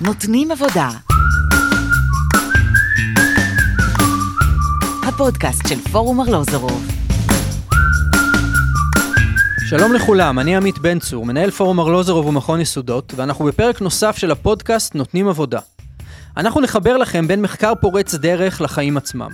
נותנים עבודה. הפודקאסט של פורום ארלוזורוב. שלום לכולם, אני עמית בן צור, מנהל פורום ארלוזורוב ומכון יסודות, ואנחנו בפרק נוסף של הפודקאסט נותנים עבודה. אנחנו נחבר לכם בין מחקר פורץ דרך לחיים עצמם.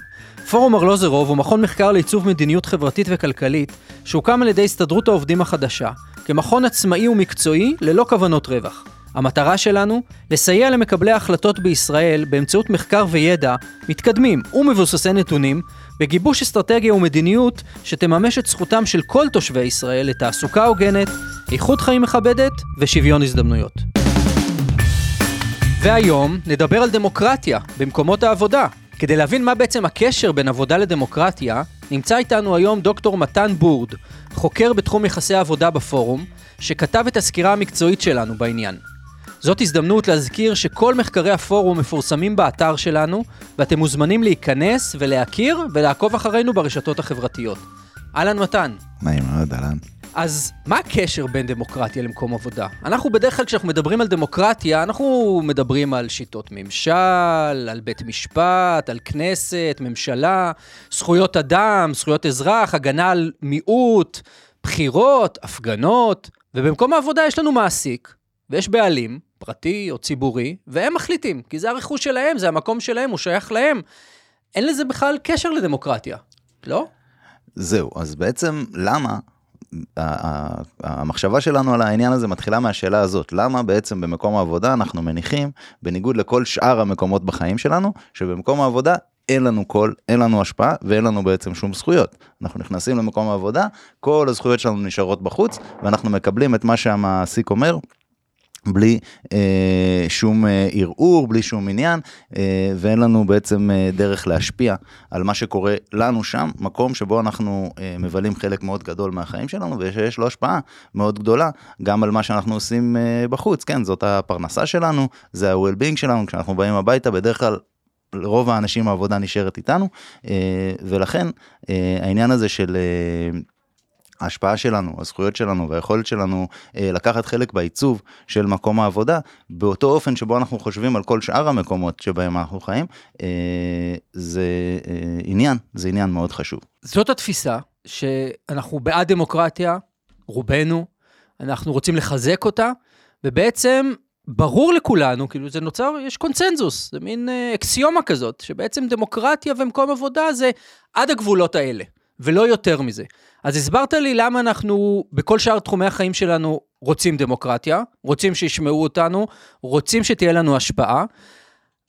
פורום ארלוזרוב הוא מכון מחקר לעיצוב מדיניות חברתית וכלכלית, שהוקם על ידי הסתדרות העובדים החדשה, כמכון עצמאי ומקצועי ללא כוונות רווח. המטרה שלנו, לסייע למקבלי ההחלטות בישראל באמצעות מחקר וידע מתקדמים ומבוססי נתונים, בגיבוש אסטרטגיה ומדיניות שתממש את זכותם של כל תושבי ישראל לתעסוקה הוגנת, איכות חיים מכבדת ושוויון הזדמנויות. והיום נדבר על דמוקרטיה במקומות העבודה. כדי להבין מה בעצם הקשר בין עבודה לדמוקרטיה, נמצא איתנו היום דוקטור מתן בורד, חוקר בתחום יחסי העבודה בפורום, שכתב את הסקירה המקצועית שלנו בעניין. זאת הזדמנות להזכיר שכל מחקרי הפורום מפורסמים באתר שלנו, ואתם מוזמנים להיכנס ולהכיר ולעקוב אחרינו ברשתות החברתיות. אהלן מתן. נעים מאוד, אהלן. אז מה הקשר בין דמוקרטיה למקום עבודה? אנחנו בדרך כלל כשאנחנו מדברים על דמוקרטיה, אנחנו מדברים על שיטות ממשל, על בית משפט, על כנסת, ממשלה, זכויות אדם, זכויות אזרח, הגנה על מיעוט, בחירות, הפגנות, ובמקום העבודה יש לנו מעסיק, ויש בעלים, פרטי או ציבורי, והם מחליטים, כי זה הרכוש שלהם, זה המקום שלהם, הוא שייך להם. אין לזה בכלל קשר לדמוקרטיה, לא? זהו, אז בעצם למה המחשבה שלנו על העניין הזה מתחילה מהשאלה הזאת, למה בעצם במקום העבודה אנחנו מניחים, בניגוד לכל שאר המקומות בחיים שלנו, שבמקום העבודה אין לנו קול, אין לנו השפעה ואין לנו בעצם שום זכויות. אנחנו נכנסים למקום העבודה, כל הזכויות שלנו נשארות בחוץ, ואנחנו מקבלים את מה שהמעסיק אומר. בלי אה, שום אה, ערעור, בלי שום עניין, אה, ואין לנו בעצם אה, דרך להשפיע על מה שקורה לנו שם, מקום שבו אנחנו אה, מבלים חלק מאוד גדול מהחיים שלנו, ושיש לו השפעה מאוד גדולה גם על מה שאנחנו עושים אה, בחוץ, כן, זאת הפרנסה שלנו, זה ה-well-being שלנו, כשאנחנו באים הביתה, בדרך כלל רוב האנשים העבודה נשארת איתנו, אה, ולכן אה, העניין הזה של... ההשפעה שלנו, הזכויות שלנו והיכולת שלנו אה, לקחת חלק בעיצוב של מקום העבודה, באותו אופן שבו אנחנו חושבים על כל שאר המקומות שבהם אנחנו חיים, אה, זה אה, עניין, זה עניין מאוד חשוב. זאת התפיסה, שאנחנו בעד דמוקרטיה, רובנו, אנחנו רוצים לחזק אותה, ובעצם ברור לכולנו, כאילו זה נוצר, יש קונצנזוס, זה מין אה, אקסיומה כזאת, שבעצם דמוקרטיה ומקום עבודה זה עד הגבולות האלה, ולא יותר מזה. אז הסברת לי למה אנחנו בכל שאר תחומי החיים שלנו רוצים דמוקרטיה, רוצים שישמעו אותנו, רוצים שתהיה לנו השפעה,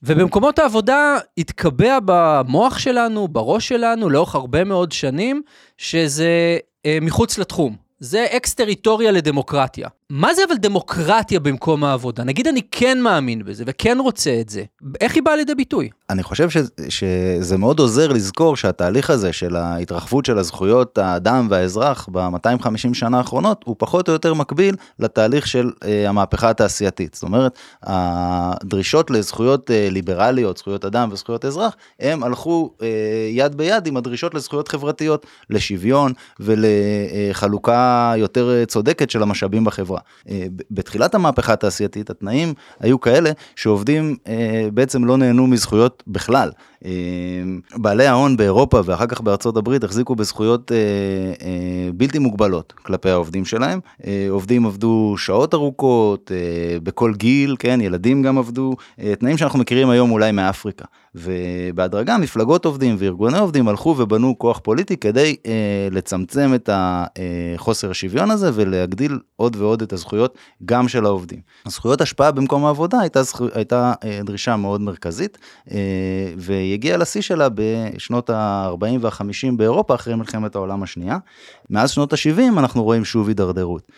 ובמקומות העבודה התקבע במוח שלנו, בראש שלנו, לאורך הרבה מאוד שנים, שזה אה, מחוץ לתחום. זה אקס-טריטוריה לדמוקרטיה. מה זה אבל דמוקרטיה במקום העבודה? נגיד אני כן מאמין בזה וכן רוצה את זה, איך היא באה לידי ביטוי? אני חושב ש, שזה מאוד עוזר לזכור שהתהליך הזה של ההתרחבות של הזכויות האדם והאזרח ב-250 שנה האחרונות הוא פחות או יותר מקביל לתהליך של אה, המהפכה התעשייתית. זאת אומרת, הדרישות לזכויות אה, ליברליות, זכויות אדם וזכויות אזרח, הם הלכו אה, יד ביד עם הדרישות לזכויות חברתיות, לשוויון ולחלוקה יותר אה, צודקת של המשאבים בחברה. אה, בתחילת המהפכה התעשייתית התנאים היו כאלה שעובדים אה, בעצם לא נהנו מזכויות בכלל. אה, בעלי ההון באירופה ואחר כך בארצות הברית החזיקו בזכויות בלתי מוגבלות כלפי העובדים שלהם. עובדים עבדו שעות ארוכות, בכל גיל, כן, ילדים גם עבדו, תנאים שאנחנו מכירים היום אולי מאפריקה. ובהדרגה מפלגות עובדים וארגוני עובדים הלכו ובנו כוח פוליטי כדי אה, לצמצם את החוסר השוויון הזה ולהגדיל עוד ועוד את הזכויות גם של העובדים. זכויות השפעה במקום העבודה הייתה, זכו, הייתה אה, דרישה מאוד מרכזית אה, והיא הגיעה לשיא שלה בשנות ה-40 וה-50 באירופה אחרי מלחמת העולם השנייה. מאז שנות ה-70 אנחנו רואים שוב הידרדרות.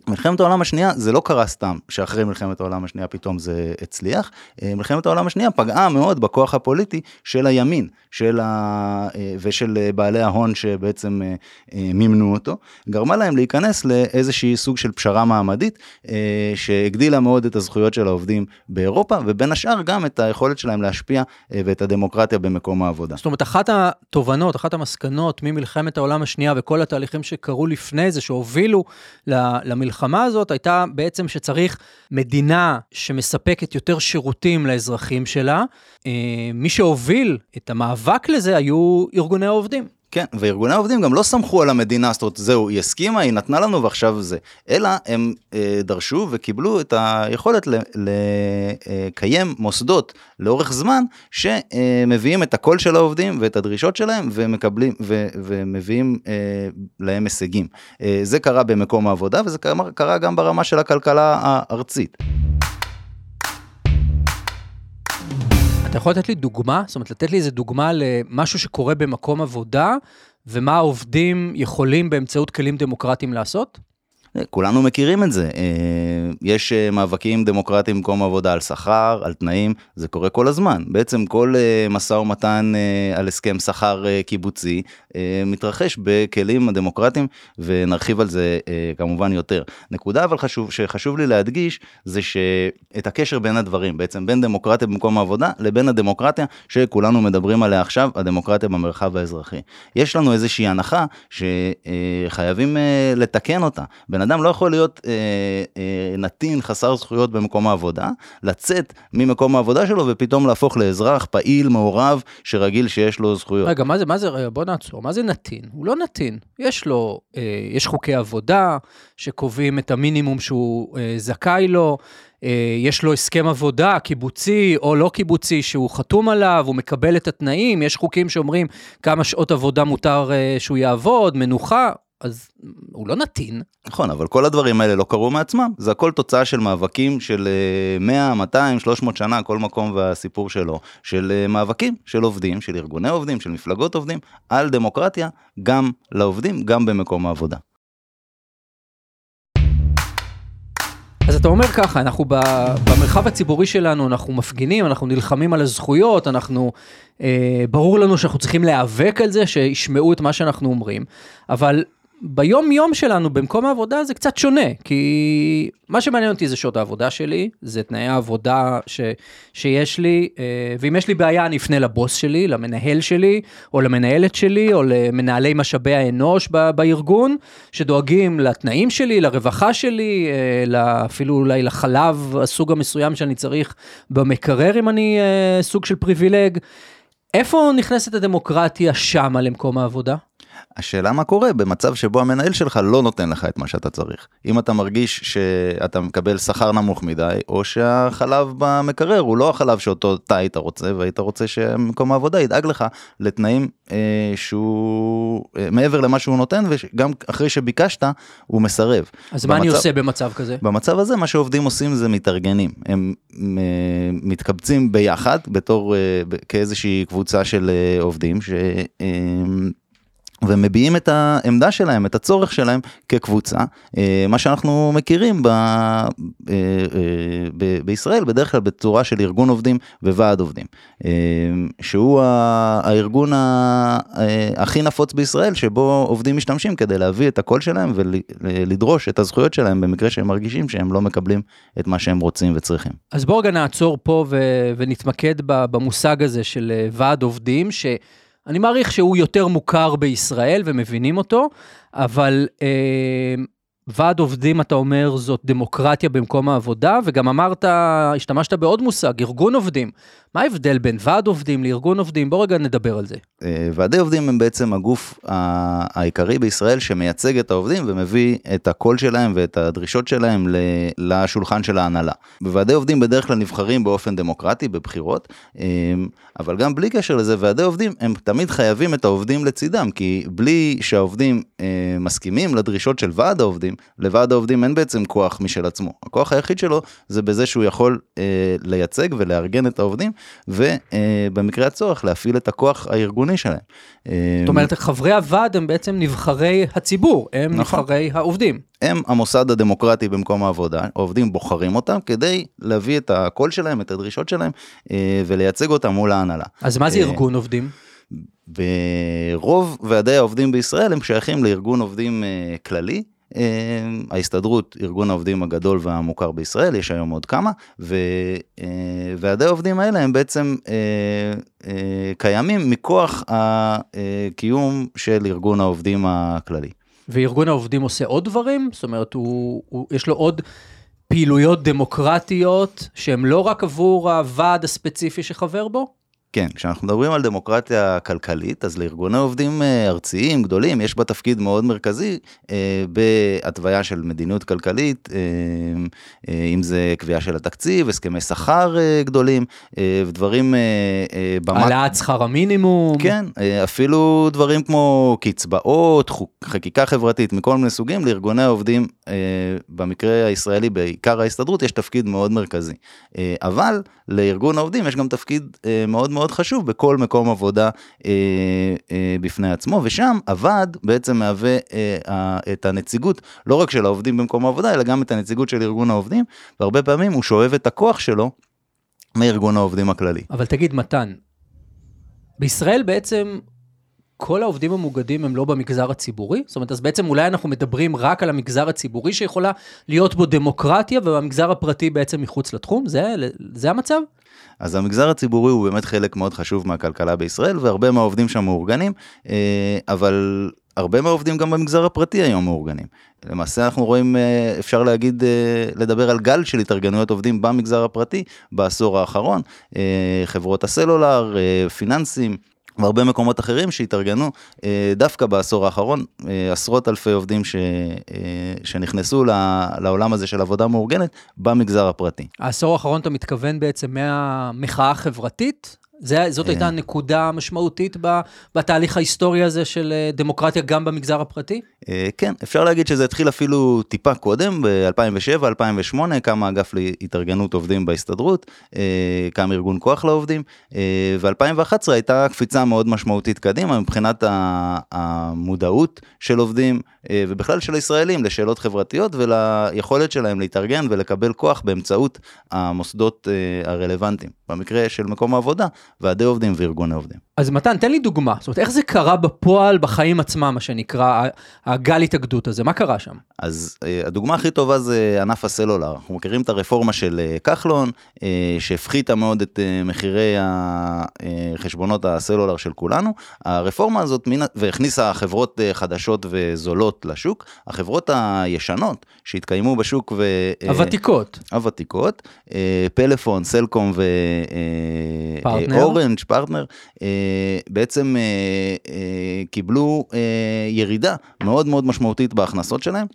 אה, מלחמת העולם השנייה זה לא קרה סתם שאחרי מלחמת העולם השנייה פתאום זה הצליח. אה, מלחמת העולם השנייה פגעה מאוד בכוח הפוליטי של הימין של ה... אה, ושל בעלי ההון שבעצם אה, מימנו אותו, גרמה להם להיכנס לאיזושהי סוג של פשרה מעמדית שהגדילה מאוד את הזכויות של העובדים באירופה ובין השאר גם את היכולת שלהם להשפיע ואת הדמוקרטיה במקום העבודה. זאת אומרת אחת התובנות, אחת המסקנות ממלחמת העולם השנייה וכל התהליכים שקרו לפני זה שהובילו למלחמת המלחמה הזאת הייתה בעצם שצריך מדינה שמספקת יותר שירותים לאזרחים שלה. אה, מי שהוביל את המאבק לזה היו ארגוני העובדים. כן, וארגוני העובדים גם לא סמכו על המדינה, זאת אומרת, זהו, היא הסכימה, היא נתנה לנו ועכשיו זה. אלא הם אה, דרשו וקיבלו את היכולת לקיים מוסדות לאורך זמן, שמביאים את הקול של העובדים ואת הדרישות שלהם, ומקבלים, ו, ומביאים אה, להם הישגים. אה, זה קרה במקום העבודה, וזה קרה, קרה גם ברמה של הכלכלה הארצית. אתה יכול לתת לי דוגמה? זאת אומרת, לתת לי איזה דוגמה למשהו שקורה במקום עבודה, ומה העובדים יכולים באמצעות כלים דמוקרטיים לעשות? כולנו מכירים את זה. אה, יש אה, מאבקים דמוקרטיים במקום עבודה על שכר, על תנאים, זה קורה כל הזמן. בעצם כל אה, משא ומתן על הסכם שכר קיבוצי מתרחש בכלים הדמוקרטיים, ונרחיב על זה כמובן יותר. נקודה אבל חשוב, שחשוב לי להדגיש, זה שאת הקשר בין הדברים, בעצם בין דמוקרטיה במקום העבודה לבין הדמוקרטיה שכולנו מדברים עליה עכשיו, הדמוקרטיה במרחב האזרחי. יש לנו איזושהי הנחה שחייבים לתקן אותה. בן אדם לא יכול להיות אה, אה, נתין חסר זכויות במקום העבודה, לצאת ממקום העבודה שלו ופתאום להפוך לאזרח פעיל, מעורב, שרגיל שיש לו זכויות. רגע, מה זה, מה זה, בוא נעצור, מה זה נתין? הוא לא נתין, יש לו, אה, יש חוקי עבודה שקובעים את המינימום שהוא אה, זכאי לו. אה, יש לו הסכם עבודה, קיבוצי או לא קיבוצי, שהוא חתום עליו, הוא מקבל את התנאים, יש חוקים שאומרים כמה שעות עבודה מותר אה, שהוא יעבוד, מנוחה, אז הוא לא נתין. נכון, אבל כל הדברים האלה לא קרו מעצמם, זה הכל תוצאה של מאבקים של 100, 200, 300 שנה, כל מקום והסיפור שלו, של אה, מאבקים של עובדים, של ארגוני עובדים, של מפלגות עובדים, על דמוקרטיה, גם לעובדים, גם במקום העבודה. אז אתה אומר ככה, אנחנו במרחב הציבורי שלנו, אנחנו מפגינים, אנחנו נלחמים על הזכויות, אנחנו, אה, ברור לנו שאנחנו צריכים להיאבק על זה, שישמעו את מה שאנחנו אומרים, אבל ביום יום שלנו במקום העבודה זה קצת שונה, כי מה שמעניין אותי זה שעות העבודה שלי, זה תנאי העבודה ש, שיש לי, אה, ואם יש לי בעיה אני אפנה לבוס שלי, למנהל שלי, או למנהלת שלי, או למנהלי משאבי האנוש ב, בארגון, שדואגים לתנאים שלי, לרווחה שלי, אה, אפילו אולי לחלב, הסוג המסוים שאני צריך במקרר אם אני אה, סוג של פריבילג. איפה נכנסת הדמוקרטיה שמה למקום העבודה? השאלה מה קורה במצב שבו המנהל שלך לא נותן לך את מה שאתה צריך. אם אתה מרגיש שאתה מקבל שכר נמוך מדי, או שהחלב במקרר הוא לא החלב שאותו אתה היית רוצה, והיית רוצה שמקום העבודה ידאג לך לתנאים אה, שהוא אה, מעבר למה שהוא נותן, וגם אחרי שביקשת, הוא מסרב. אז במצב, מה אני עושה במצב כזה? במצב הזה מה שעובדים עושים זה מתארגנים. הם אה, מתקבצים ביחד בתור, אה, כאיזושהי קבוצה של אה, עובדים, ש... אה, ומביעים את העמדה שלהם, את הצורך שלהם כקבוצה, אה, מה שאנחנו מכירים ב, אה, אה, ב, בישראל בדרך כלל בצורה של ארגון עובדים וועד עובדים, שהוא הארגון הכי נפוץ בישראל שבו עובדים משתמשים כדי להביא את הקול שלהם ולדרוש את הזכויות שלהם במקרה שהם מרגישים שהם לא מקבלים את מה שהם רוצים וצריכים. אז בואו רגע נעצור פה ונתמקד במושג הזה של ועד עובדים, ש... אני מעריך שהוא יותר מוכר בישראל ומבינים אותו, אבל אה, ועד עובדים, אתה אומר, זאת דמוקרטיה במקום העבודה, וגם אמרת, השתמשת בעוד מושג, ארגון עובדים. מה ההבדל בין ועד עובדים לארגון עובדים? בוא רגע נדבר על זה. אה, ועדי עובדים הם בעצם הגוף העיקרי בישראל שמייצג את העובדים ומביא את הקול שלהם ואת הדרישות שלהם לשולחן של ההנהלה. בוועדי עובדים בדרך כלל נבחרים באופן דמוקרטי בבחירות, אה, אבל גם בלי קשר לזה, ועדי עובדים הם תמיד חייבים את העובדים לצידם, כי בלי שהעובדים אה, מסכימים לדרישות של ועד העובדים, לוועד העובדים אין בעצם כוח משל עצמו. הכוח היחיד שלו זה בזה שהוא יכול לייצג ולארגן את העובדים. ובמקרה הצורך להפעיל את הכוח הארגוני שלהם. זאת אומרת, חברי הוועד הם בעצם נבחרי הציבור, הם נכון. נבחרי העובדים. הם המוסד הדמוקרטי במקום העבודה, העובדים בוחרים אותם כדי להביא את הקול שלהם, את הדרישות שלהם, אה, ולייצג אותם מול ההנהלה. אז מה זה אה, ארגון עובדים? ברוב ועדי העובדים בישראל הם שייכים לארגון עובדים אה, כללי, ההסתדרות, ארגון העובדים הגדול והמוכר בישראל, יש היום עוד כמה, וועדי אה, העובדים האלה הם בעצם אה, קיימים מכוח הקיום של ארגון העובדים הכללי. וארגון העובדים עושה עוד דברים? זאת אומרת, הוא, הוא, יש לו עוד פעילויות דמוקרטיות שהן לא רק עבור הוועד הספציפי שחבר בו? כן, כשאנחנו מדברים על דמוקרטיה כלכלית, אז לארגוני עובדים אה, ארציים גדולים יש בה תפקיד מאוד מרכזי אה, בהתוויה של מדיניות כלכלית, אה, אה, אם זה קביעה של התקציב, הסכמי שכר אה, גדולים, אה, ודברים... אה, אה, במק... העלאת שכר המינימום? כן, אה, אפילו דברים כמו קצבאות, חוק, חקיקה חברתית מכל מיני סוגים, לארגוני העובדים, אה, במקרה הישראלי, בעיקר ההסתדרות, יש תפקיד מאוד מרכזי. אה, אבל לארגון העובדים יש גם תפקיד אה, מאוד מאוד חשוב בכל מקום עבודה אה, אה, בפני עצמו, ושם הוועד בעצם מהווה אה, את הנציגות, לא רק של העובדים במקום העבודה, אלא גם את הנציגות של ארגון העובדים, והרבה פעמים הוא שואב את הכוח שלו מארגון העובדים הכללי. אבל תגיד, מתן, בישראל בעצם כל העובדים המאוגדים הם לא במגזר הציבורי? זאת אומרת, אז בעצם אולי אנחנו מדברים רק על המגזר הציבורי שיכולה להיות בו דמוקרטיה, ובמגזר הפרטי בעצם מחוץ לתחום? זה, זה המצב? אז המגזר הציבורי הוא באמת חלק מאוד חשוב מהכלכלה בישראל, והרבה מהעובדים שם מאורגנים, אה, אבל הרבה מהעובדים גם במגזר הפרטי היום מאורגנים. למעשה אנחנו רואים, אה, אפשר להגיד, אה, לדבר על גל של התארגנויות עובדים במגזר הפרטי בעשור האחרון, חברות הסלולר, פיננסים. והרבה מקומות אחרים שהתארגנו דווקא בעשור האחרון, עשרות אלפי עובדים ש, שנכנסו לעולם הזה של עבודה מאורגנת במגזר הפרטי. העשור האחרון אתה מתכוון בעצם מהמחאה החברתית? זה, זאת הייתה נקודה משמעותית בתהליך ההיסטורי הזה של אה, דמוקרטיה גם במגזר הפרטי? אה, כן, אפשר להגיד שזה התחיל אפילו טיפה קודם, ב-2007-2008 קם האגף להתארגנות עובדים בהסתדרות, אה, קם ארגון כוח לעובדים, ו-2011 הייתה קפיצה מאוד משמעותית קדימה מבחינת המודעות של עובדים, ובכלל של הישראלים, לשאלות חברתיות וליכולת שלהם להתארגן ולקבל כוח באמצעות המוסדות הרלוונטיים. במקרה של מקום העבודה, ועדי עובדים וארגוני עובדים. אז מתן, תן לי דוגמה, זאת אומרת, איך זה קרה בפועל, בחיים עצמם, מה שנקרא, הגל התאגדות הזה, מה קרה שם? אז אה, הדוגמה הכי טובה זה ענף הסלולר. אנחנו מכירים את הרפורמה של אה, כחלון, אה, שהפחיתה מאוד את מחירי חשבונות הסלולר של כולנו. הרפורמה הזאת, והכניסה חברות חדשות וזולות לשוק. החברות הישנות שהתקיימו בשוק ו... הוותיקות. הוותיקות, פלאפון, סלקום ואורנג', פרטנר, בעצם קיבלו ירידה מאוד מאוד משמעותית בהכנסות שלהם.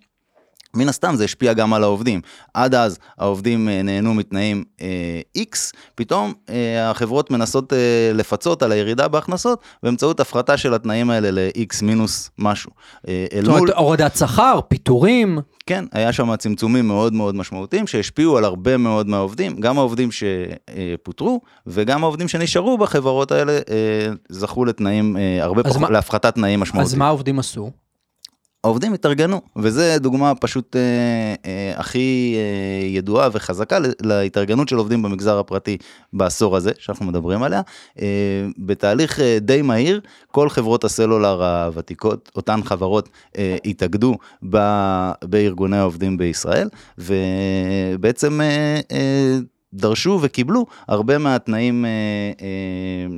מן הסתם זה השפיע גם על העובדים. עד אז העובדים אה, נהנו מתנאים אה, X, פתאום אה, החברות מנסות אה, לפצות על הירידה בהכנסות באמצעות הפחתה של התנאים האלה ל-X מינוס משהו. אה, זאת אומרת. הורדת שכר, פיטורים. כן, היה שם צמצומים מאוד מאוד משמעותיים שהשפיעו על הרבה מאוד מהעובדים, גם העובדים שפוטרו וגם העובדים שנשארו בחברות האלה אה, זכו לתנאים, אה, הרבה פחות, מה... להפחתת תנאים משמעותיים. אז מה העובדים עשו? העובדים התארגנו, וזה דוגמה פשוט אה, אה, הכי אה, ידועה וחזקה להתארגנות של עובדים במגזר הפרטי בעשור הזה, שאנחנו מדברים עליה. אה, בתהליך אה, די מהיר, כל חברות הסלולר הוותיקות, אותן חברות אה, התאגדו ב, בארגוני העובדים בישראל, ובעצם אה, אה, דרשו וקיבלו הרבה מהתנאים אה, אה,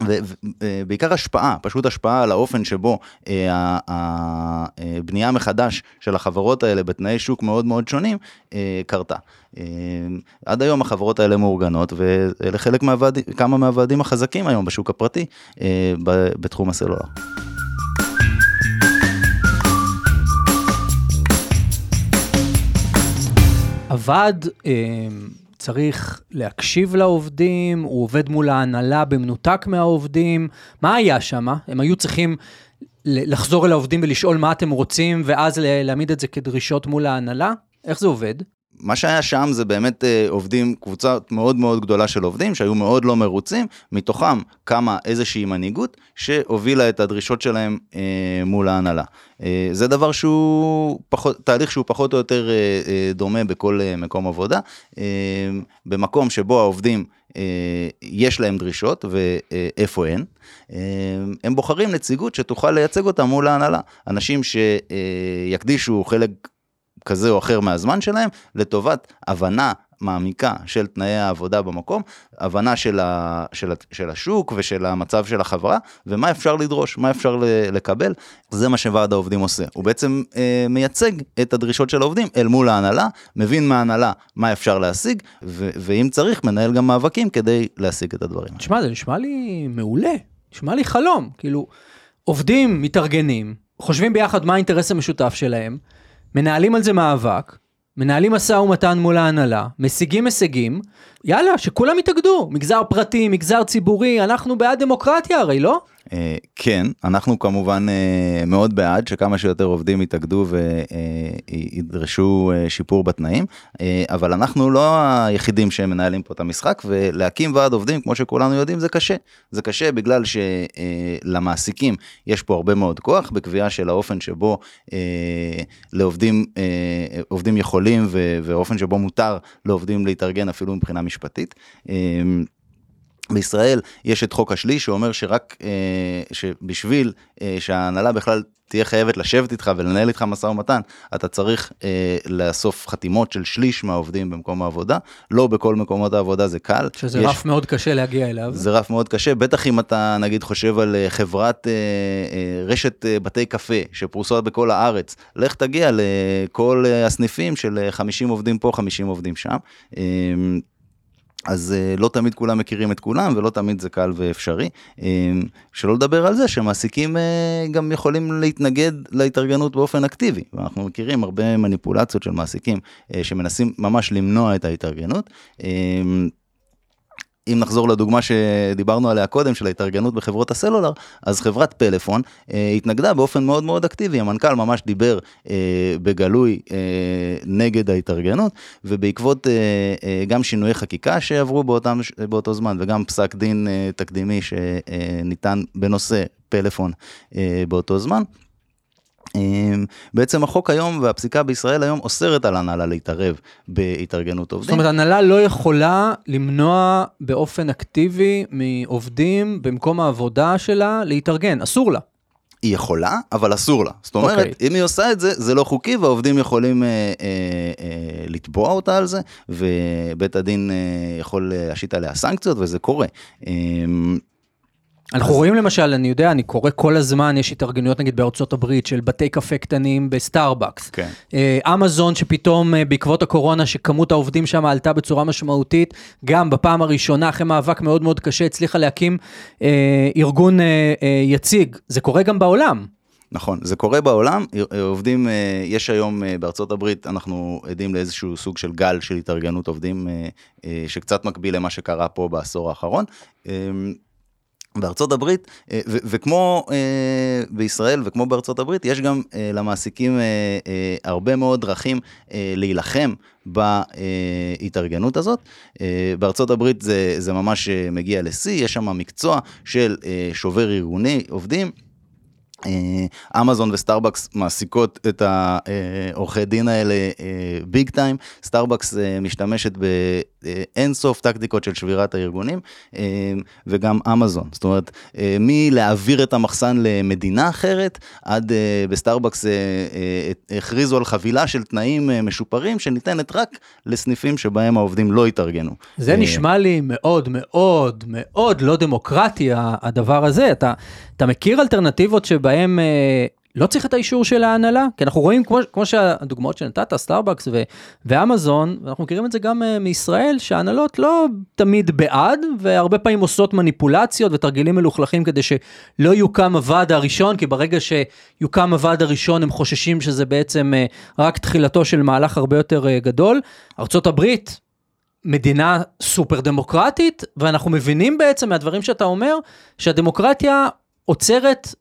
ובעיקר השפעה, פשוט השפעה על האופן שבו אה, הבנייה אה, מחדש של החברות האלה בתנאי שוק מאוד מאוד שונים אה, קרתה. עד היום החברות האלה מאורגנות ואלה חלק מהוועדים, כמה מהוועדים החזקים היום בשוק הפרטי בתחום הסלולר. הוועד צריך להקשיב לעובדים, הוא עובד מול ההנהלה במנותק מהעובדים. מה היה שם? הם היו צריכים לחזור אל העובדים ולשאול מה אתם רוצים, ואז להעמיד את זה כדרישות מול ההנהלה? איך זה עובד? מה שהיה שם זה באמת אה, עובדים, קבוצה מאוד מאוד גדולה של עובדים שהיו מאוד לא מרוצים, מתוכם קמה איזושהי מנהיגות שהובילה את הדרישות שלהם אה, מול ההנהלה. אה, זה דבר שהוא פחות, תהליך שהוא פחות או יותר אה, אה, דומה בכל אה, מקום עבודה. אה, במקום שבו העובדים אה, יש להם דרישות ואיפה אין, אה, הם בוחרים נציגות שתוכל לייצג אותם מול ההנהלה. אנשים שיקדישו חלק כזה או אחר מהזמן שלהם, לטובת הבנה מעמיקה של תנאי העבודה במקום, הבנה של, ה, של, של השוק ושל המצב של החברה, ומה אפשר לדרוש, מה אפשר לקבל, זה מה שוועד העובדים עושה. הוא בעצם אה, מייצג את הדרישות של העובדים אל מול ההנהלה, מבין מההנהלה מה אפשר להשיג, ו, ואם צריך, מנהל גם מאבקים כדי להשיג את הדברים. תשמע, זה נשמע לי מעולה, נשמע לי חלום, כאילו, עובדים מתארגנים, חושבים ביחד מה האינטרס המשותף שלהם, מנהלים על זה מאבק, מנהלים משא ומתן מול ההנהלה, משיגים הישגים, יאללה, שכולם יתאגדו, מגזר פרטי, מגזר ציבורי, אנחנו בעד דמוקרטיה הרי, לא? אה, כן, אנחנו כמובן אה, מאוד בעד שכמה שיותר עובדים יתאגדו וידרשו אה, שיפור בתנאים, אבל אנחנו לא היחידים שמנהלים פה את המשחק, ולהקים ועד עובדים, כמו שכולנו יודעים, זה קשה. זה קשה בגלל שלמעסיקים יש פה הרבה מאוד כוח בקביעה של האופן שבו לעובדים, עובדים יכולים ואופן שבו מותר לעובדים להתארגן אפילו מבחינה משפטית. בישראל יש את חוק השליש שאומר שרק אה, שבשביל אה, שההנהלה בכלל תהיה חייבת לשבת איתך ולנהל איתך משא ומתן, אתה צריך אה, לאסוף חתימות של שליש מהעובדים במקום העבודה. לא בכל מקומות העבודה זה קל. שזה יש, רף מאוד קשה להגיע אליו. זה רף מאוד קשה, בטח אם אתה נגיד חושב על אה, חברת אה, אה, רשת אה, בתי קפה שפרוסות בכל הארץ, לך תגיע לכל אה, הסניפים של 50 עובדים פה, 50 עובדים שם. אה, אז uh, לא תמיד כולם מכירים את כולם ולא תמיד זה קל ואפשרי. Uh, שלא לדבר על זה שמעסיקים uh, גם יכולים להתנגד להתארגנות באופן אקטיבי. ואנחנו מכירים הרבה מניפולציות של מעסיקים שמנסים ממש למנוע את ההתארגנות. אם נחזור לדוגמה שדיברנו עליה קודם, של ההתארגנות בחברות הסלולר, אז חברת פלאפון אה, התנגדה באופן מאוד מאוד אקטיבי, המנכ"ל ממש דיבר אה, בגלוי אה, נגד ההתארגנות, ובעקבות אה, אה, גם שינויי חקיקה שעברו באותם, באותו זמן, וגם פסק דין אה, תקדימי שניתן בנושא פלאפון אה, באותו זמן, בעצם החוק היום והפסיקה בישראל היום אוסרת על הנהלה להתערב בהתארגנות עובדים. זאת אומרת, הנהלה לא יכולה למנוע באופן אקטיבי מעובדים במקום העבודה שלה להתארגן, אסור לה. היא יכולה, אבל אסור לה. זאת אומרת, okay. אוקיי. אם היא עושה את זה, זה לא חוקי והעובדים יכולים אה, אה, אה, לתבוע אותה על זה, ובית הדין אה, יכול להשית עליה סנקציות, וזה קורה. אה, אנחנו רואים למשל, אני יודע, אני קורא כל הזמן, יש התארגנויות נגיד בארצות הברית של בתי קפה קטנים בסטארבקס. כן. אה, אמזון שפתאום אה, בעקבות הקורונה, שכמות העובדים שם עלתה בצורה משמעותית, גם בפעם הראשונה, אחרי מאבק מאוד מאוד קשה, הצליחה להקים אה, ארגון אה, אה, יציג. זה קורה גם בעולם. נכון, זה קורה בעולם, אה, עובדים, יש היום בארצות הברית, אנחנו עדים לאיזשהו סוג של גל של התארגנות עובדים, שקצת מקביל למה שקרה פה בעשור האחרון. בארצות הברית, אה, וכמו אה, בישראל וכמו בארצות הברית, יש גם אה, למעסיקים הרבה מאוד דרכים להילחם בהתארגנות הזאת. בארצות הברית זה, זה ממש מגיע לשיא, יש שם מקצוע של שובר ארגוני עובדים. אה, אמזון וסטארבקס מעסיקות את העורכי דין האלה big time, סטארבקס משתמשת באינסוף טקטיקות של שבירת הארגונים אה, וגם אמזון, זאת אומרת אה, מלהעביר את המחסן למדינה אחרת עד בסטארבקס הכריזו על חבילה של תנאים משופרים שניתנת רק לסניפים שבהם העובדים לא התארגנו. זה נשמע לי מאוד מאוד מאוד לא דמוקרטי הדבר הזה, אתה, אתה מכיר אלטרנטיבות שבה שבהם אה, לא צריך את האישור של ההנהלה, כי אנחנו רואים, כמו, כמו שהדוגמאות שנתת, סטארבקס ו, ואמזון, ואנחנו מכירים את זה גם אה, מישראל, שההנהלות לא תמיד בעד, והרבה פעמים עושות מניפולציות ותרגילים מלוכלכים כדי שלא יוקם הוועד הראשון, כי ברגע שיוקם הוועד הראשון הם חוששים שזה בעצם אה, רק תחילתו של מהלך הרבה יותר אה, גדול. ארה"ב, מדינה סופר דמוקרטית, ואנחנו מבינים בעצם מהדברים שאתה אומר, שהדמוקרטיה עוצרת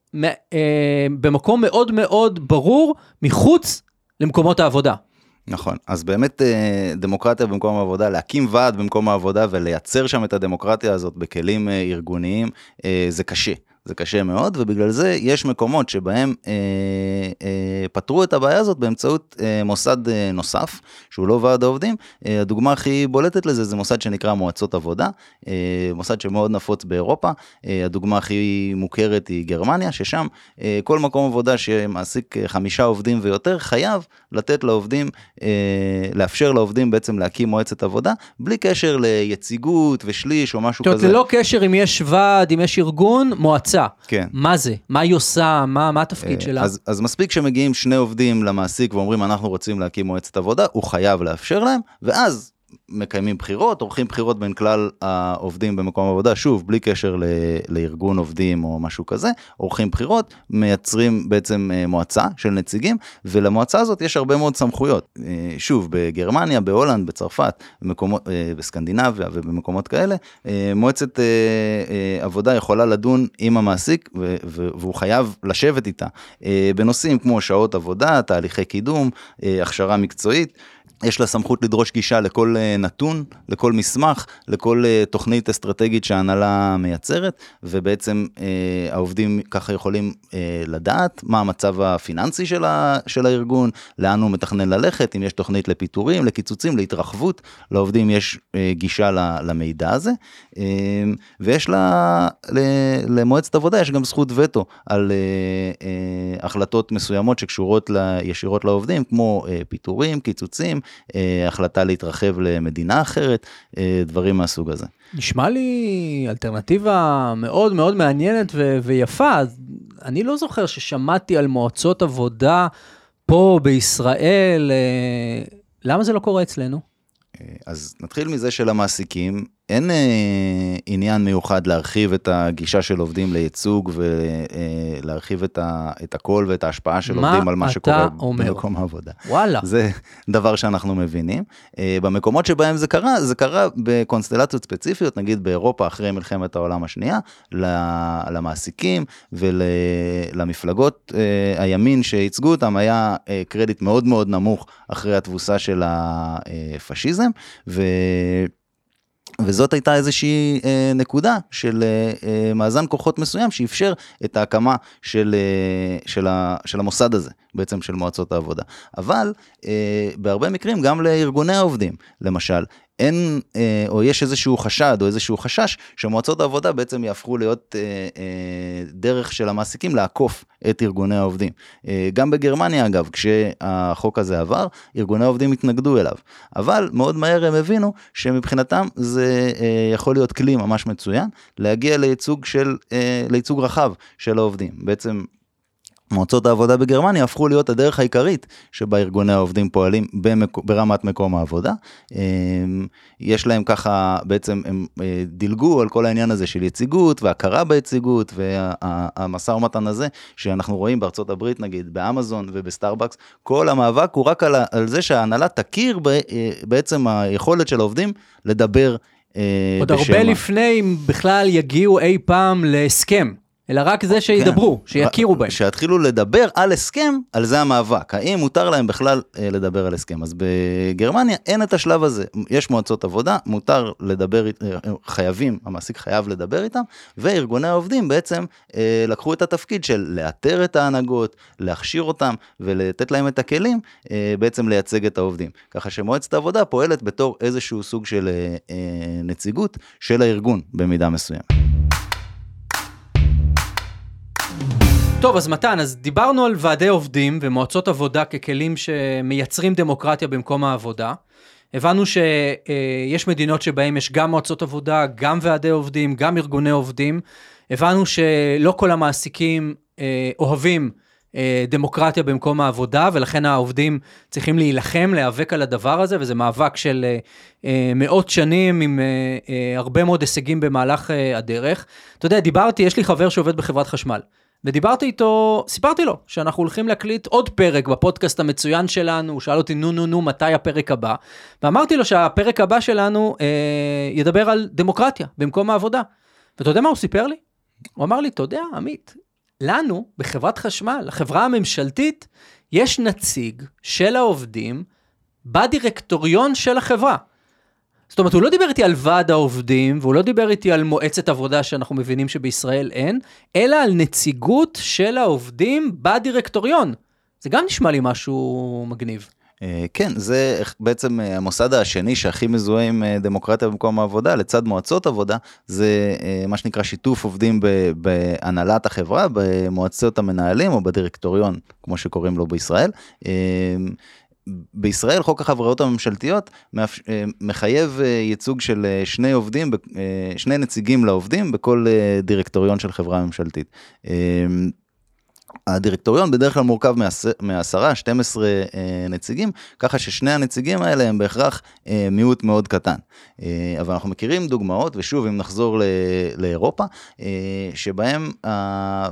אה, במקום מאוד מאוד ברור מחוץ למקומות העבודה. נכון, אז באמת אה, דמוקרטיה במקום העבודה, להקים ועד במקום העבודה ולייצר שם את הדמוקרטיה הזאת בכלים אה, ארגוניים, זה קשה. זה קשה מאוד, ובגלל זה יש מקומות שבהם אה, אה, פתרו את הבעיה הזאת באמצעות אה, מוסד אה, נוסף, שהוא לא ועד העובדים. אה, הדוגמה הכי בולטת לזה זה מוסד שנקרא מועצות עבודה, אה, מוסד שמאוד נפוץ באירופה. אה, הדוגמה הכי מוכרת היא גרמניה, ששם אה, כל מקום עבודה שמעסיק אה, חמישה עובדים ויותר, חייב לתת לעובדים, אה, לאפשר לעובדים בעצם להקים מועצת עבודה, בלי קשר ליציגות ושליש או משהו זאת אומרת, כזה. ללא קשר אם יש ועד, אם יש ארגון, מועצה. כן. מה זה? מה היא עושה? מה מה התפקיד אה, שלה? אז, אז מספיק שמגיעים שני עובדים למעסיק ואומרים אנחנו רוצים להקים מועצת עבודה, הוא חייב לאפשר להם, ואז מקיימים בחירות, עורכים בחירות בין כלל העובדים במקום העבודה, שוב, בלי קשר ל, לארגון עובדים או משהו כזה, עורכים בחירות, מייצרים בעצם אה, מועצה של נציגים, ולמועצה הזאת יש הרבה מאוד סמכויות. אה, שוב, בגרמניה, בהולנד, בצרפת, במקומות, אה, בסקנדינביה ובמקומות כאלה, מועצת עבודה יכולה לדון עם המעסיק, והוא חייב לשבת איתה, בנושאים כמו שעות עבודה, תהליכי קידום, הכשרה מקצועית. יש לה סמכות לדרוש גישה לכל אה, נתון, לכל מסמך, לכל אה, תוכנית אסטרטגית שההנהלה מייצרת, ובעצם אה, העובדים ככה יכולים אה, לדעת מה המצב הפיננסי של, ה, של הארגון, לאן הוא מתכנן ללכת, אם יש תוכנית לפיטורים, לקיצוצים, להתרחבות, לעובדים יש אה, גישה ל- למידע הזה, אה, ויש לה, ל- למועצת עבודה יש גם זכות וטו על אה, אה, החלטות מסוימות שקשורות ל, ישירות לעובדים, כמו אה, פיטורים, קיצוצים, החלטה להתרחב למדינה אחרת, אה, דברים מהסוג הזה. נשמע לי אלטרנטיבה מאוד מאוד מעניינת ו- ויפה. אני לא זוכר ששמעתי על מועצות עבודה פה בישראל. אה, למה זה לא קורה אצלנו? אה, אז נתחיל מזה שלמעסיקים אין אה, עניין מיוחד להרחיב את הגישה של עובדים לייצוג ולהרחיב את, ה, את הקול ואת ההשפעה של מה עובדים על מה שקורה אומר? במקום העבודה. וואלה. זה דבר שאנחנו מבינים. אה, במקומות שבהם זה קרה, זה קרה בקונסטלציות ספציפיות, נגיד באירופה אחרי מלחמת העולם השנייה, למעסיקים ולמפלגות אה, הימין שייצגו אותם היה אה, קרדיט מאוד מאוד נמוך אחרי התבוסה של הפשיזם, ו... וזאת הייתה איזושהי אה, נקודה של אה, אה, מאזן כוחות מסוים שאפשר את ההקמה של, אה, של, ה, של המוסד הזה, בעצם של מועצות העבודה. אבל אה, בהרבה מקרים גם לארגוני העובדים, למשל, אין, אה, או יש איזשהו חשד או איזשהו חשש שמועצות העבודה בעצם יהפכו להיות אה, אה, דרך של המעסיקים לעקוף את ארגוני העובדים. אה, גם בגרמניה אגב, כשהחוק הזה עבר, ארגוני העובדים התנגדו אליו. אבל מאוד מהר הם הבינו שמבחינתם זה אה, יכול להיות כלי ממש מצוין להגיע לייצוג, של, אה, לייצוג רחב של העובדים. בעצם מועצות העבודה בגרמניה הפכו להיות הדרך העיקרית שבה ארגוני העובדים פועלים במק... ברמת מקום העבודה. אמ, יש להם ככה, בעצם הם אה, דילגו על כל העניין הזה של יציגות והכרה ביציגות והמשא ומתן הזה שאנחנו רואים בארצות הברית נגיד, באמזון ובסטארבקס, כל המאבק הוא רק על. על זה שההנהלה תכיר ב... אה, בעצם היכולת של העובדים לדבר אה, עוד בשם הרבה לפני אם בכלל יגיעו אי פעם להסכם, אלא רק זה שידברו, כן. שיכירו בהם. שיתחילו לדבר על הסכם, על זה המאבק. האם מותר להם בכלל אה, לדבר על הסכם? אז בגרמניה אין את השלב הזה. יש מועצות עבודה, מותר לדבר, אית- אה, חייבים, המעסיק חייב לדבר איתם, וארגוני העובדים בעצם אה, לקחו את התפקיד של לאתר את ההנהגות, להכשיר אותם ולתת להם את הכלים אה, בעצם לייצג את העובדים. ככה שמועצת העבודה פועלת בתור איזשהו סוג של אה, אה, נציגות של הארגון במידה מסוימת. טוב, אז מתן, אז דיברנו על ועדי עובדים ומועצות עבודה ככלים שמייצרים דמוקרטיה במקום העבודה. הבנו שיש מדינות שבהן יש גם מועצות עבודה, גם ועדי עובדים, גם ארגוני עובדים. הבנו שלא כל המעסיקים אה, אוהבים אה, דמוקרטיה במקום העבודה, ולכן העובדים צריכים להילחם, להיאבק על הדבר הזה, וזה מאבק של אה, אה, מאות שנים עם אה, אה, הרבה מאוד הישגים במהלך אה, הדרך. אתה יודע, דיברתי, יש לי חבר שעובד בחברת חשמל. ודיברתי איתו, סיפרתי לו שאנחנו הולכים להקליט עוד פרק בפודקאסט המצוין שלנו, הוא שאל אותי נו נו נו מתי הפרק הבא, ואמרתי לו שהפרק הבא שלנו אה, ידבר על דמוקרטיה במקום העבודה. ואתה יודע מה הוא סיפר לי? הוא אמר לי, אתה יודע, עמית, לנו בחברת חשמל, החברה הממשלתית, יש נציג של העובדים בדירקטוריון של החברה. זאת אומרת, הוא לא דיבר איתי על ועד העובדים, והוא לא דיבר איתי על מועצת עבודה שאנחנו מבינים שבישראל אין, אלא על נציגות של העובדים בדירקטוריון. זה גם נשמע לי משהו מגניב. אה, כן, זה בעצם אה, המוסד השני שהכי מזוהה עם אה, דמוקרטיה במקום העבודה, לצד מועצות עבודה, זה מה שנקרא שיתוף עובדים בהנהלת החברה, במועצות המנהלים או בדירקטוריון, כמו שקוראים לו בישראל. בישראל חוק החברות הממשלתיות מחייב ייצוג של שני עובדים, שני נציגים לעובדים בכל דירקטוריון של חברה ממשלתית. הדירקטוריון בדרך כלל מורכב מעשרה, 12 אה, נציגים, ככה ששני הנציגים האלה הם בהכרח אה, מיעוט מאוד קטן. אה, אבל אנחנו מכירים דוגמאות, ושוב, אם נחזור לאירופה, שבהם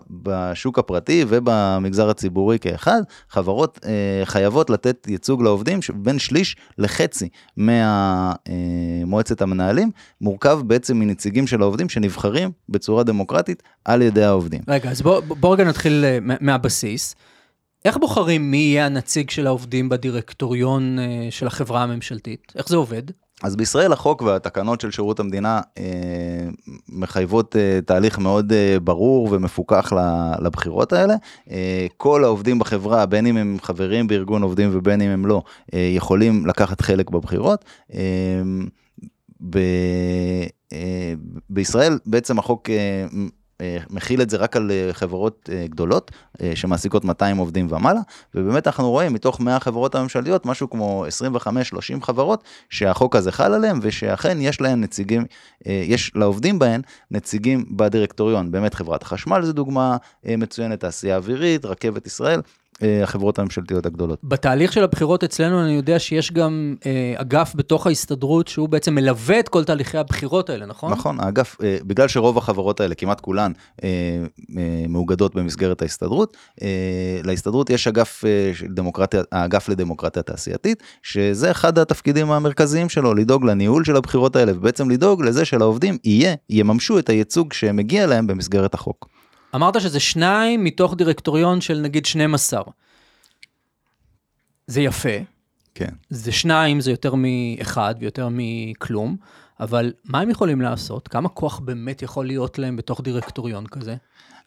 בשוק הפרטי ובמגזר הציבורי כאחד, חברות חייבות לתת ייצוג לעובדים שבין שליש לחצי ממועצת המנהלים, מורכב בעצם מנציגים של העובדים שנבחרים בצורה דמוקרטית על ידי העובדים. רגע, אז בוא, בוא רגע נתחיל מהבסיס. איך בוחרים מי יהיה הנציג של העובדים בדירקטוריון אה, של החברה הממשלתית? איך זה עובד? אז בישראל החוק והתקנות של שירות המדינה אה, מחייבות אה, תהליך מאוד אה, ברור ומפוקח לבחירות האלה. אה, כל העובדים בחברה, בין אם הם חברים בארגון עובדים ובין אם הם לא, אה, יכולים לקחת חלק בבחירות. אה, ב, אה, בישראל בעצם החוק אה, מכיל את זה רק על אה, חברות אה, גדולות שמעסיקות 200 עובדים ומעלה, ובאמת אנחנו רואים מתוך 100 חברות הממשלתיות משהו כמו 25-30 חברות שהחוק הזה חל עליהם ושאכן יש להם נציגים, יש לעובדים בהן נציגים בדירקטוריון, באמת חברת החשמל זה דוגמה מצוינת, תעשייה אווירית, רכבת ישראל, אה, החברות הממשלתיות הגדולות. בתהליך של הבחירות אצלנו אני יודע שיש גם אה, אגף בתוך ההסתדרות שהוא בעצם מלווה את כל תהליכי הבחירות האלה, נכון? נכון, האגף, אה, בגלל שרוב החברות האלה, כמעט כולן, אה, אה, מאוגדות במסגרת ההסתדרות, אה, להסתדרות יש אגף, אה, דמוקרטיה, האגף לדמוקרטיה תעשייתית, שזה אחד התפקידים המרכזיים שלו, לדאוג לניהול של הבחירות האלה, ובעצם לדאוג לזה שלעובדים יהיה, יממשו את הייצוג שמגיע להם במסגרת החוק. אמרת שזה שניים מתוך דירקטוריון של נגיד 12. זה יפה. כן. זה שניים, זה יותר מאחד ויותר מכלום, אבל מה הם יכולים לעשות? כמה כוח באמת יכול להיות להם בתוך דירקטוריון כזה?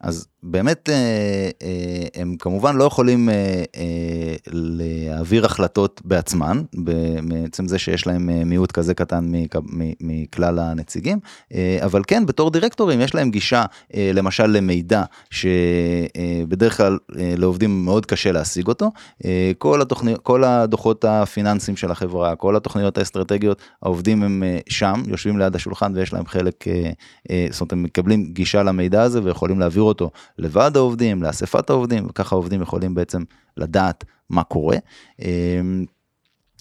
אז באמת אה, אה, הם כמובן לא יכולים אה, להעביר החלטות בעצמם, בעצם זה שיש להם מיעוט כזה קטן מכלל הנציגים, אבל כן בתור דירקטורים יש להם גישה למשל למידע שבדרך כלל לעובדים מאוד קשה להשיג אותו, כל, התוכני, כל הדוחות הפיננסיים של החברה, כל התוכניות האסטרטגיות, העובדים הם שם, יושבים ליד השולחן ויש להם חלק, זאת אומרת הם מקבלים גישה למידע הזה ויכולים להעביר אותו לוועד העובדים, לאספת העובדים, וככה העובדים יכולים בעצם לדעת מה קורה. אמ,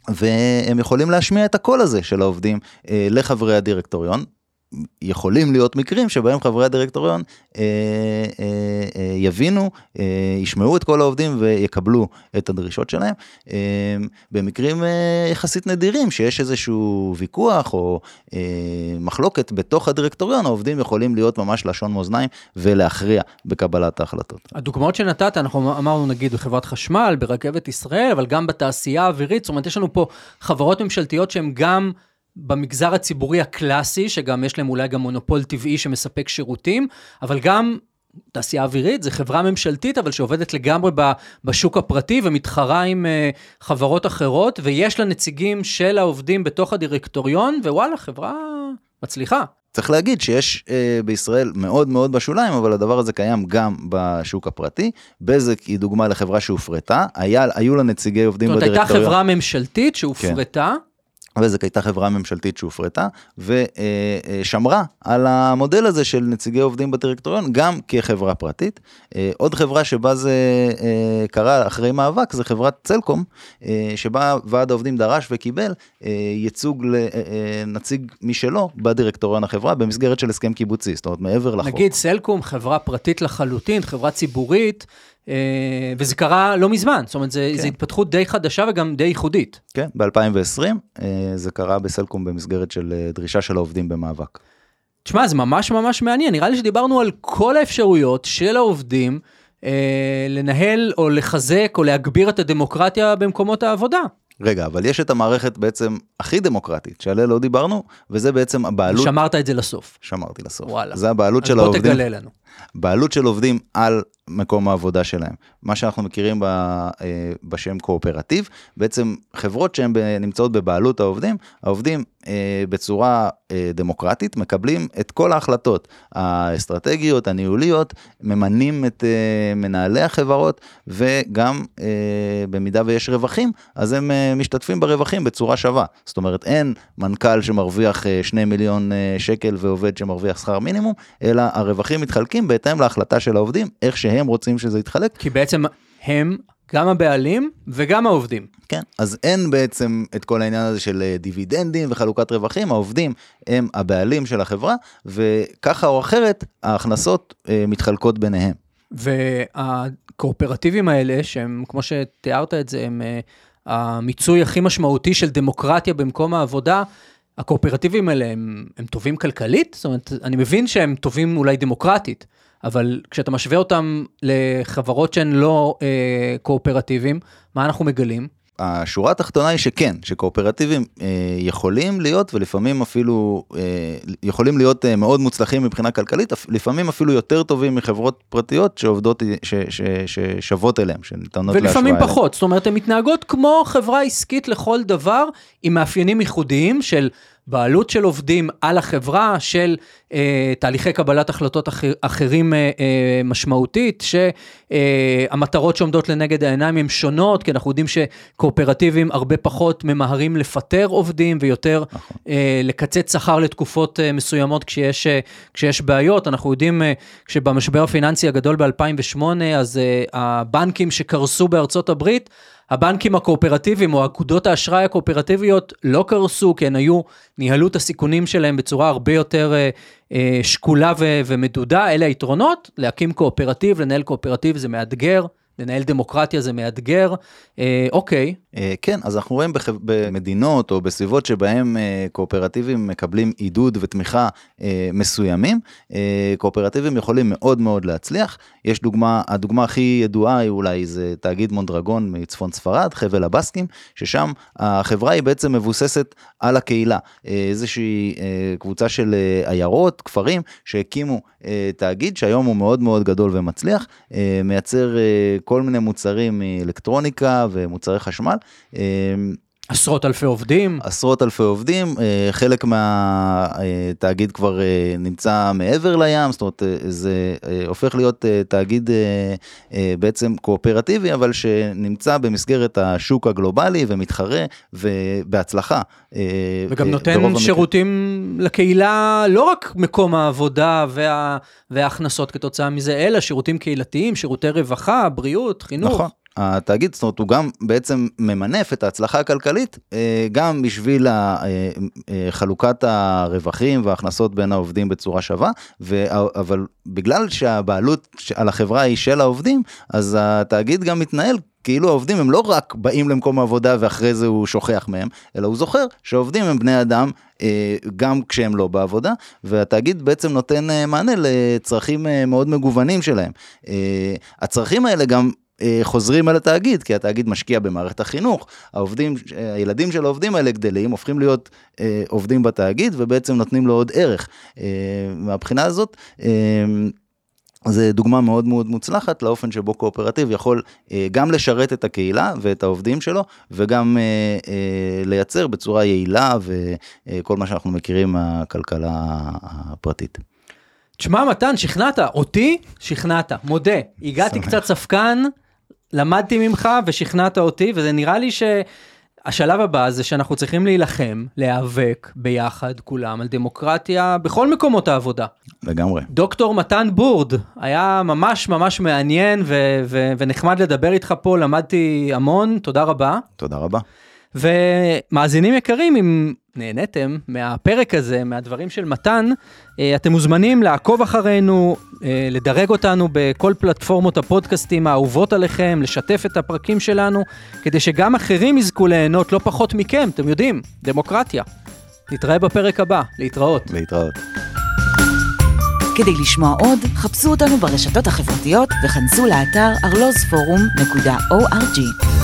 והם יכולים להשמיע את הקול הזה של העובדים אה, לחברי הדירקטוריון, יכולים להיות מקרים שבהם חברי הדירקטוריון אה, אה, אה, יבינו, אה, ישמעו את כל העובדים ויקבלו את הדרישות שלהם. אה, במקרים אה, יחסית נדירים שיש איזשהו ויכוח או אה, מחלוקת בתוך הדירקטוריון, העובדים יכולים להיות ממש לשון מאזניים ולהכריע בקבלת ההחלטות. הדוגמאות שנתת, אנחנו אמרנו נגיד בחברת חשמל, ברכבת ישראל, אבל גם בתעשייה האווירית, זאת אומרת יש לנו פה חברות ממשלתיות שהן גם... במגזר הציבורי הקלאסי, שגם יש להם אולי גם מונופול טבעי שמספק שירותים, אבל גם תעשייה אווירית, זו חברה ממשלתית, אבל שעובדת לגמרי בשוק הפרטי ומתחרה עם uh, חברות אחרות, ויש לה נציגים של העובדים בתוך הדירקטוריון, ווואלה, חברה מצליחה. צריך להגיד שיש אה, בישראל מאוד מאוד בשוליים, אבל הדבר הזה קיים גם בשוק הפרטי. בזק היא דוגמה לחברה שהופרטה, היה, היו לה נציגי עובדים בדירקטוריון. זאת אומרת, הייתה חברה ממשלתית שהופרטה. כן. וזק הייתה חברה ממשלתית שהופרטה ושמרה על המודל הזה של נציגי עובדים בדירקטוריון גם כחברה פרטית. אה, עוד חברה שבה זה אה, קרה אחרי מאבק זה חברת צלקום אה, שבה ועד העובדים דרש וקיבל ייצוג לנציג משלו בדירקטוריון החברה במסגרת של הסכם קיבוצי, זאת אומרת מעבר לחוק. נגיד סלקום חברה פרטית לחלוטין, חברה ציבורית. אה, וזה קרה לא מזמן, זאת אומרת, כן. זו התפתחות די חדשה וגם די ייחודית. כן, ב-2020 אה, זה קרה בסלקום במסגרת של אה, דרישה של העובדים במאבק. תשמע, זה ממש ממש מעניין, נראה לי שדיברנו על כל האפשרויות של העובדים אה, לנהל או לחזק או להגביר את הדמוקרטיה במקומות העבודה. רגע, אבל יש את המערכת בעצם הכי דמוקרטית, שעליה לא דיברנו, וזה בעצם הבעלות, שמרת את זה לסוף. שמרתי לסוף. וואלה. זה הבעלות אז של בוא העובדים. תגלה לנו. בעלות של עובדים על מקום העבודה שלהם. מה שאנחנו מכירים ב, אה, בשם קואופרטיב, בעצם חברות שהן נמצאות בבעלות העובדים, העובדים אה, בצורה אה, דמוקרטית מקבלים את כל ההחלטות האסטרטגיות, הניהוליות, ממנים את מנהלי החברות, וגם במידה ויש רווחים, אז הם משתתפים ברווחים בצורה שווה. זאת אומרת, אין מנכ"ל שמרוויח אה, 2 מיליון שקל ועובד שמרוויח שכר מינימום, אלא הרווחים מתחלקים בהתאם להחלטה של העובדים, איך שהם רוצים שזה יתחלק. כי בעצם הם גם הבעלים וגם העובדים. כן, אז אין בעצם את כל העניין הזה של אה, דיבידנדים וחלוקת רווחים, העובדים הם הבעלים של החברה, וככה או אחרת ההכנסות אה, מתחלקות ביניהם. והקואופרטיבים האלה, שהם, כמו שתיארת את זה, הם אה, המיצוי הכי משמעותי של דמוקרטיה במקום העבודה, הקואופרטיבים האלה הם, הם טובים כלכלית? זאת אומרת, אני מבין שהם טובים אולי דמוקרטית, אבל כשאתה משווה אותם לחברות שהן לא אה, קואופרטיבים, מה אנחנו מגלים? השורה התחתונה היא שכן, שקואופרטיבים אה, יכולים להיות ולפעמים אפילו אה, יכולים להיות אה, מאוד מוצלחים מבחינה כלכלית, אפ- לפעמים אפילו יותר טובים מחברות פרטיות שעובדות, ש, ש, ש, ששוות אליהם, שניתנות להשוואה ולפעמים אליהם. פחות, זאת אומרת, הן מתנהגות כמו חברה עסקית לכל דבר, עם מאפיינים ייחודיים של בעלות של עובדים על החברה, של אה, תהליכי קבלת החלטות אחר, אחרים אה, אה, משמעותית, שהמטרות שעומדות לנגד העיניים הן שונות, כי אנחנו יודעים שקואופרטיבים הרבה פחות ממהרים לפטר עובדים ויותר נכון. אה, לקצץ שכר לתקופות אה, מסוימות כשיש, אה, כשיש בעיות. אנחנו יודעים אה, שבמשבר הפיננסי הגדול ב-2008, אז אה, הבנקים שקרסו בארצות הברית, הבנקים הקואופרטיביים או אגודות האשראי הקואופרטיביות לא קרסו, כי הן היו, ניהלו את הסיכונים שלהם בצורה הרבה יותר אה, אה, שקולה ו- ומדודה. אלה היתרונות, להקים קואופרטיב, לנהל קואופרטיב זה מאתגר, לנהל דמוקרטיה זה מאתגר. אה, אוקיי, כן, אז אנחנו רואים בח... במדינות או בסביבות שבהם אה, קואופרטיבים מקבלים עידוד ותמיכה אה, מסוימים, אה, קואופרטיבים יכולים מאוד מאוד להצליח. יש דוגמה, הדוגמה הכי ידועה היא אולי זה תאגיד מונדרגון מצפון ספרד, חבל הבסקים, ששם החברה היא בעצם מבוססת על הקהילה. אה, איזושהי אה, קבוצה של אה, עיירות, כפרים, שהקימו אה, תאגיד שהיום הוא מאוד מאוד גדול ומצליח, אה, מייצר אה, כל מיני מוצרים מאלקטרוניקה ומוצרי חשמל. אה, עשרות אלפי עובדים. עשרות אלפי עובדים, אה, חלק מהתאגיד כבר אה, נמצא מעבר לים, זאת אומרת אה, זה אה, הופך להיות אה, תאגיד אה, אה, בעצם קואופרטיבי, אבל שנמצא במסגרת השוק הגלובלי ומתחרה ובהצלחה. אה, וגם אה, נותן. שירותים לקהילה, לא רק מקום העבודה וה, וההכנסות כתוצאה מזה, אלא שירותים קהילתיים, שירותי רווחה, בריאות, חינוך. נכון. התאגיד, זאת אומרת, הוא גם בעצם ממנף את ההצלחה הכלכלית, אה, גם בשביל אה, אה, חלוקת הרווחים וההכנסות בין העובדים בצורה שווה, ו- אבל בגלל שהבעלות על החברה היא של העובדים, אז התאגיד גם מתנהל כאילו העובדים הם לא רק באים למקום העבודה ואחרי זה הוא שוכח מהם, אלא הוא זוכר שהעובדים הם בני אדם גם כשהם לא בעבודה, והתאגיד בעצם נותן מענה לצרכים מאוד מגוונים שלהם. הצרכים האלה גם חוזרים על התאגיד, כי התאגיד משקיע במערכת החינוך, העובדים, אה, הילדים של העובדים האלה גדלים, הופכים להיות אה, עובדים בתאגיד ובעצם נותנים לו עוד ערך. אה, מהבחינה הזאת, אה, זה דוגמה מאוד מאוד מוצלחת לאופן שבו קואופרטיב יכול אה, גם לשרת את הקהילה ואת העובדים שלו וגם אה, אה, לייצר בצורה יעילה וכל מה שאנחנו מכירים מהכלכלה הפרטית. תשמע, מתן, שכנעת, אותי שכנעת, מודה. הגעתי. קצת ספקן, למדתי ממך ושכנעת אותי, וזה נראה לי שהשלב הבא זה שאנחנו צריכים להילחם, להיאבק ביחד, כולם, על דמוקרטיה בכל מקומות העבודה. לגמרי. דוקטור מתן בורד, היה ממש ממש מעניין ו- ו- ונחמד לדבר איתך פה, למדתי המון, תודה רבה. תודה רבה. ומאזינים יקרים, אם נהניתם מהפרק הזה, מהדברים של מתן, אה, אתם מוזמנים לעקוב אחרינו, אה, לדרג אותנו בכל פלטפורמות הפודקאסטים האהובות עליכם, לשתף את הפרקים שלנו, כדי שגם אחרים יזכו ליהנות לא פחות מכם, אתם יודעים, דמוקרטיה. נתראה בפרק הבא, להתראות. להתראות. כדי לשמוע עוד, חפשו אותנו ברשתות החברתיות וכנסו לאתר ארלוזפורום.org.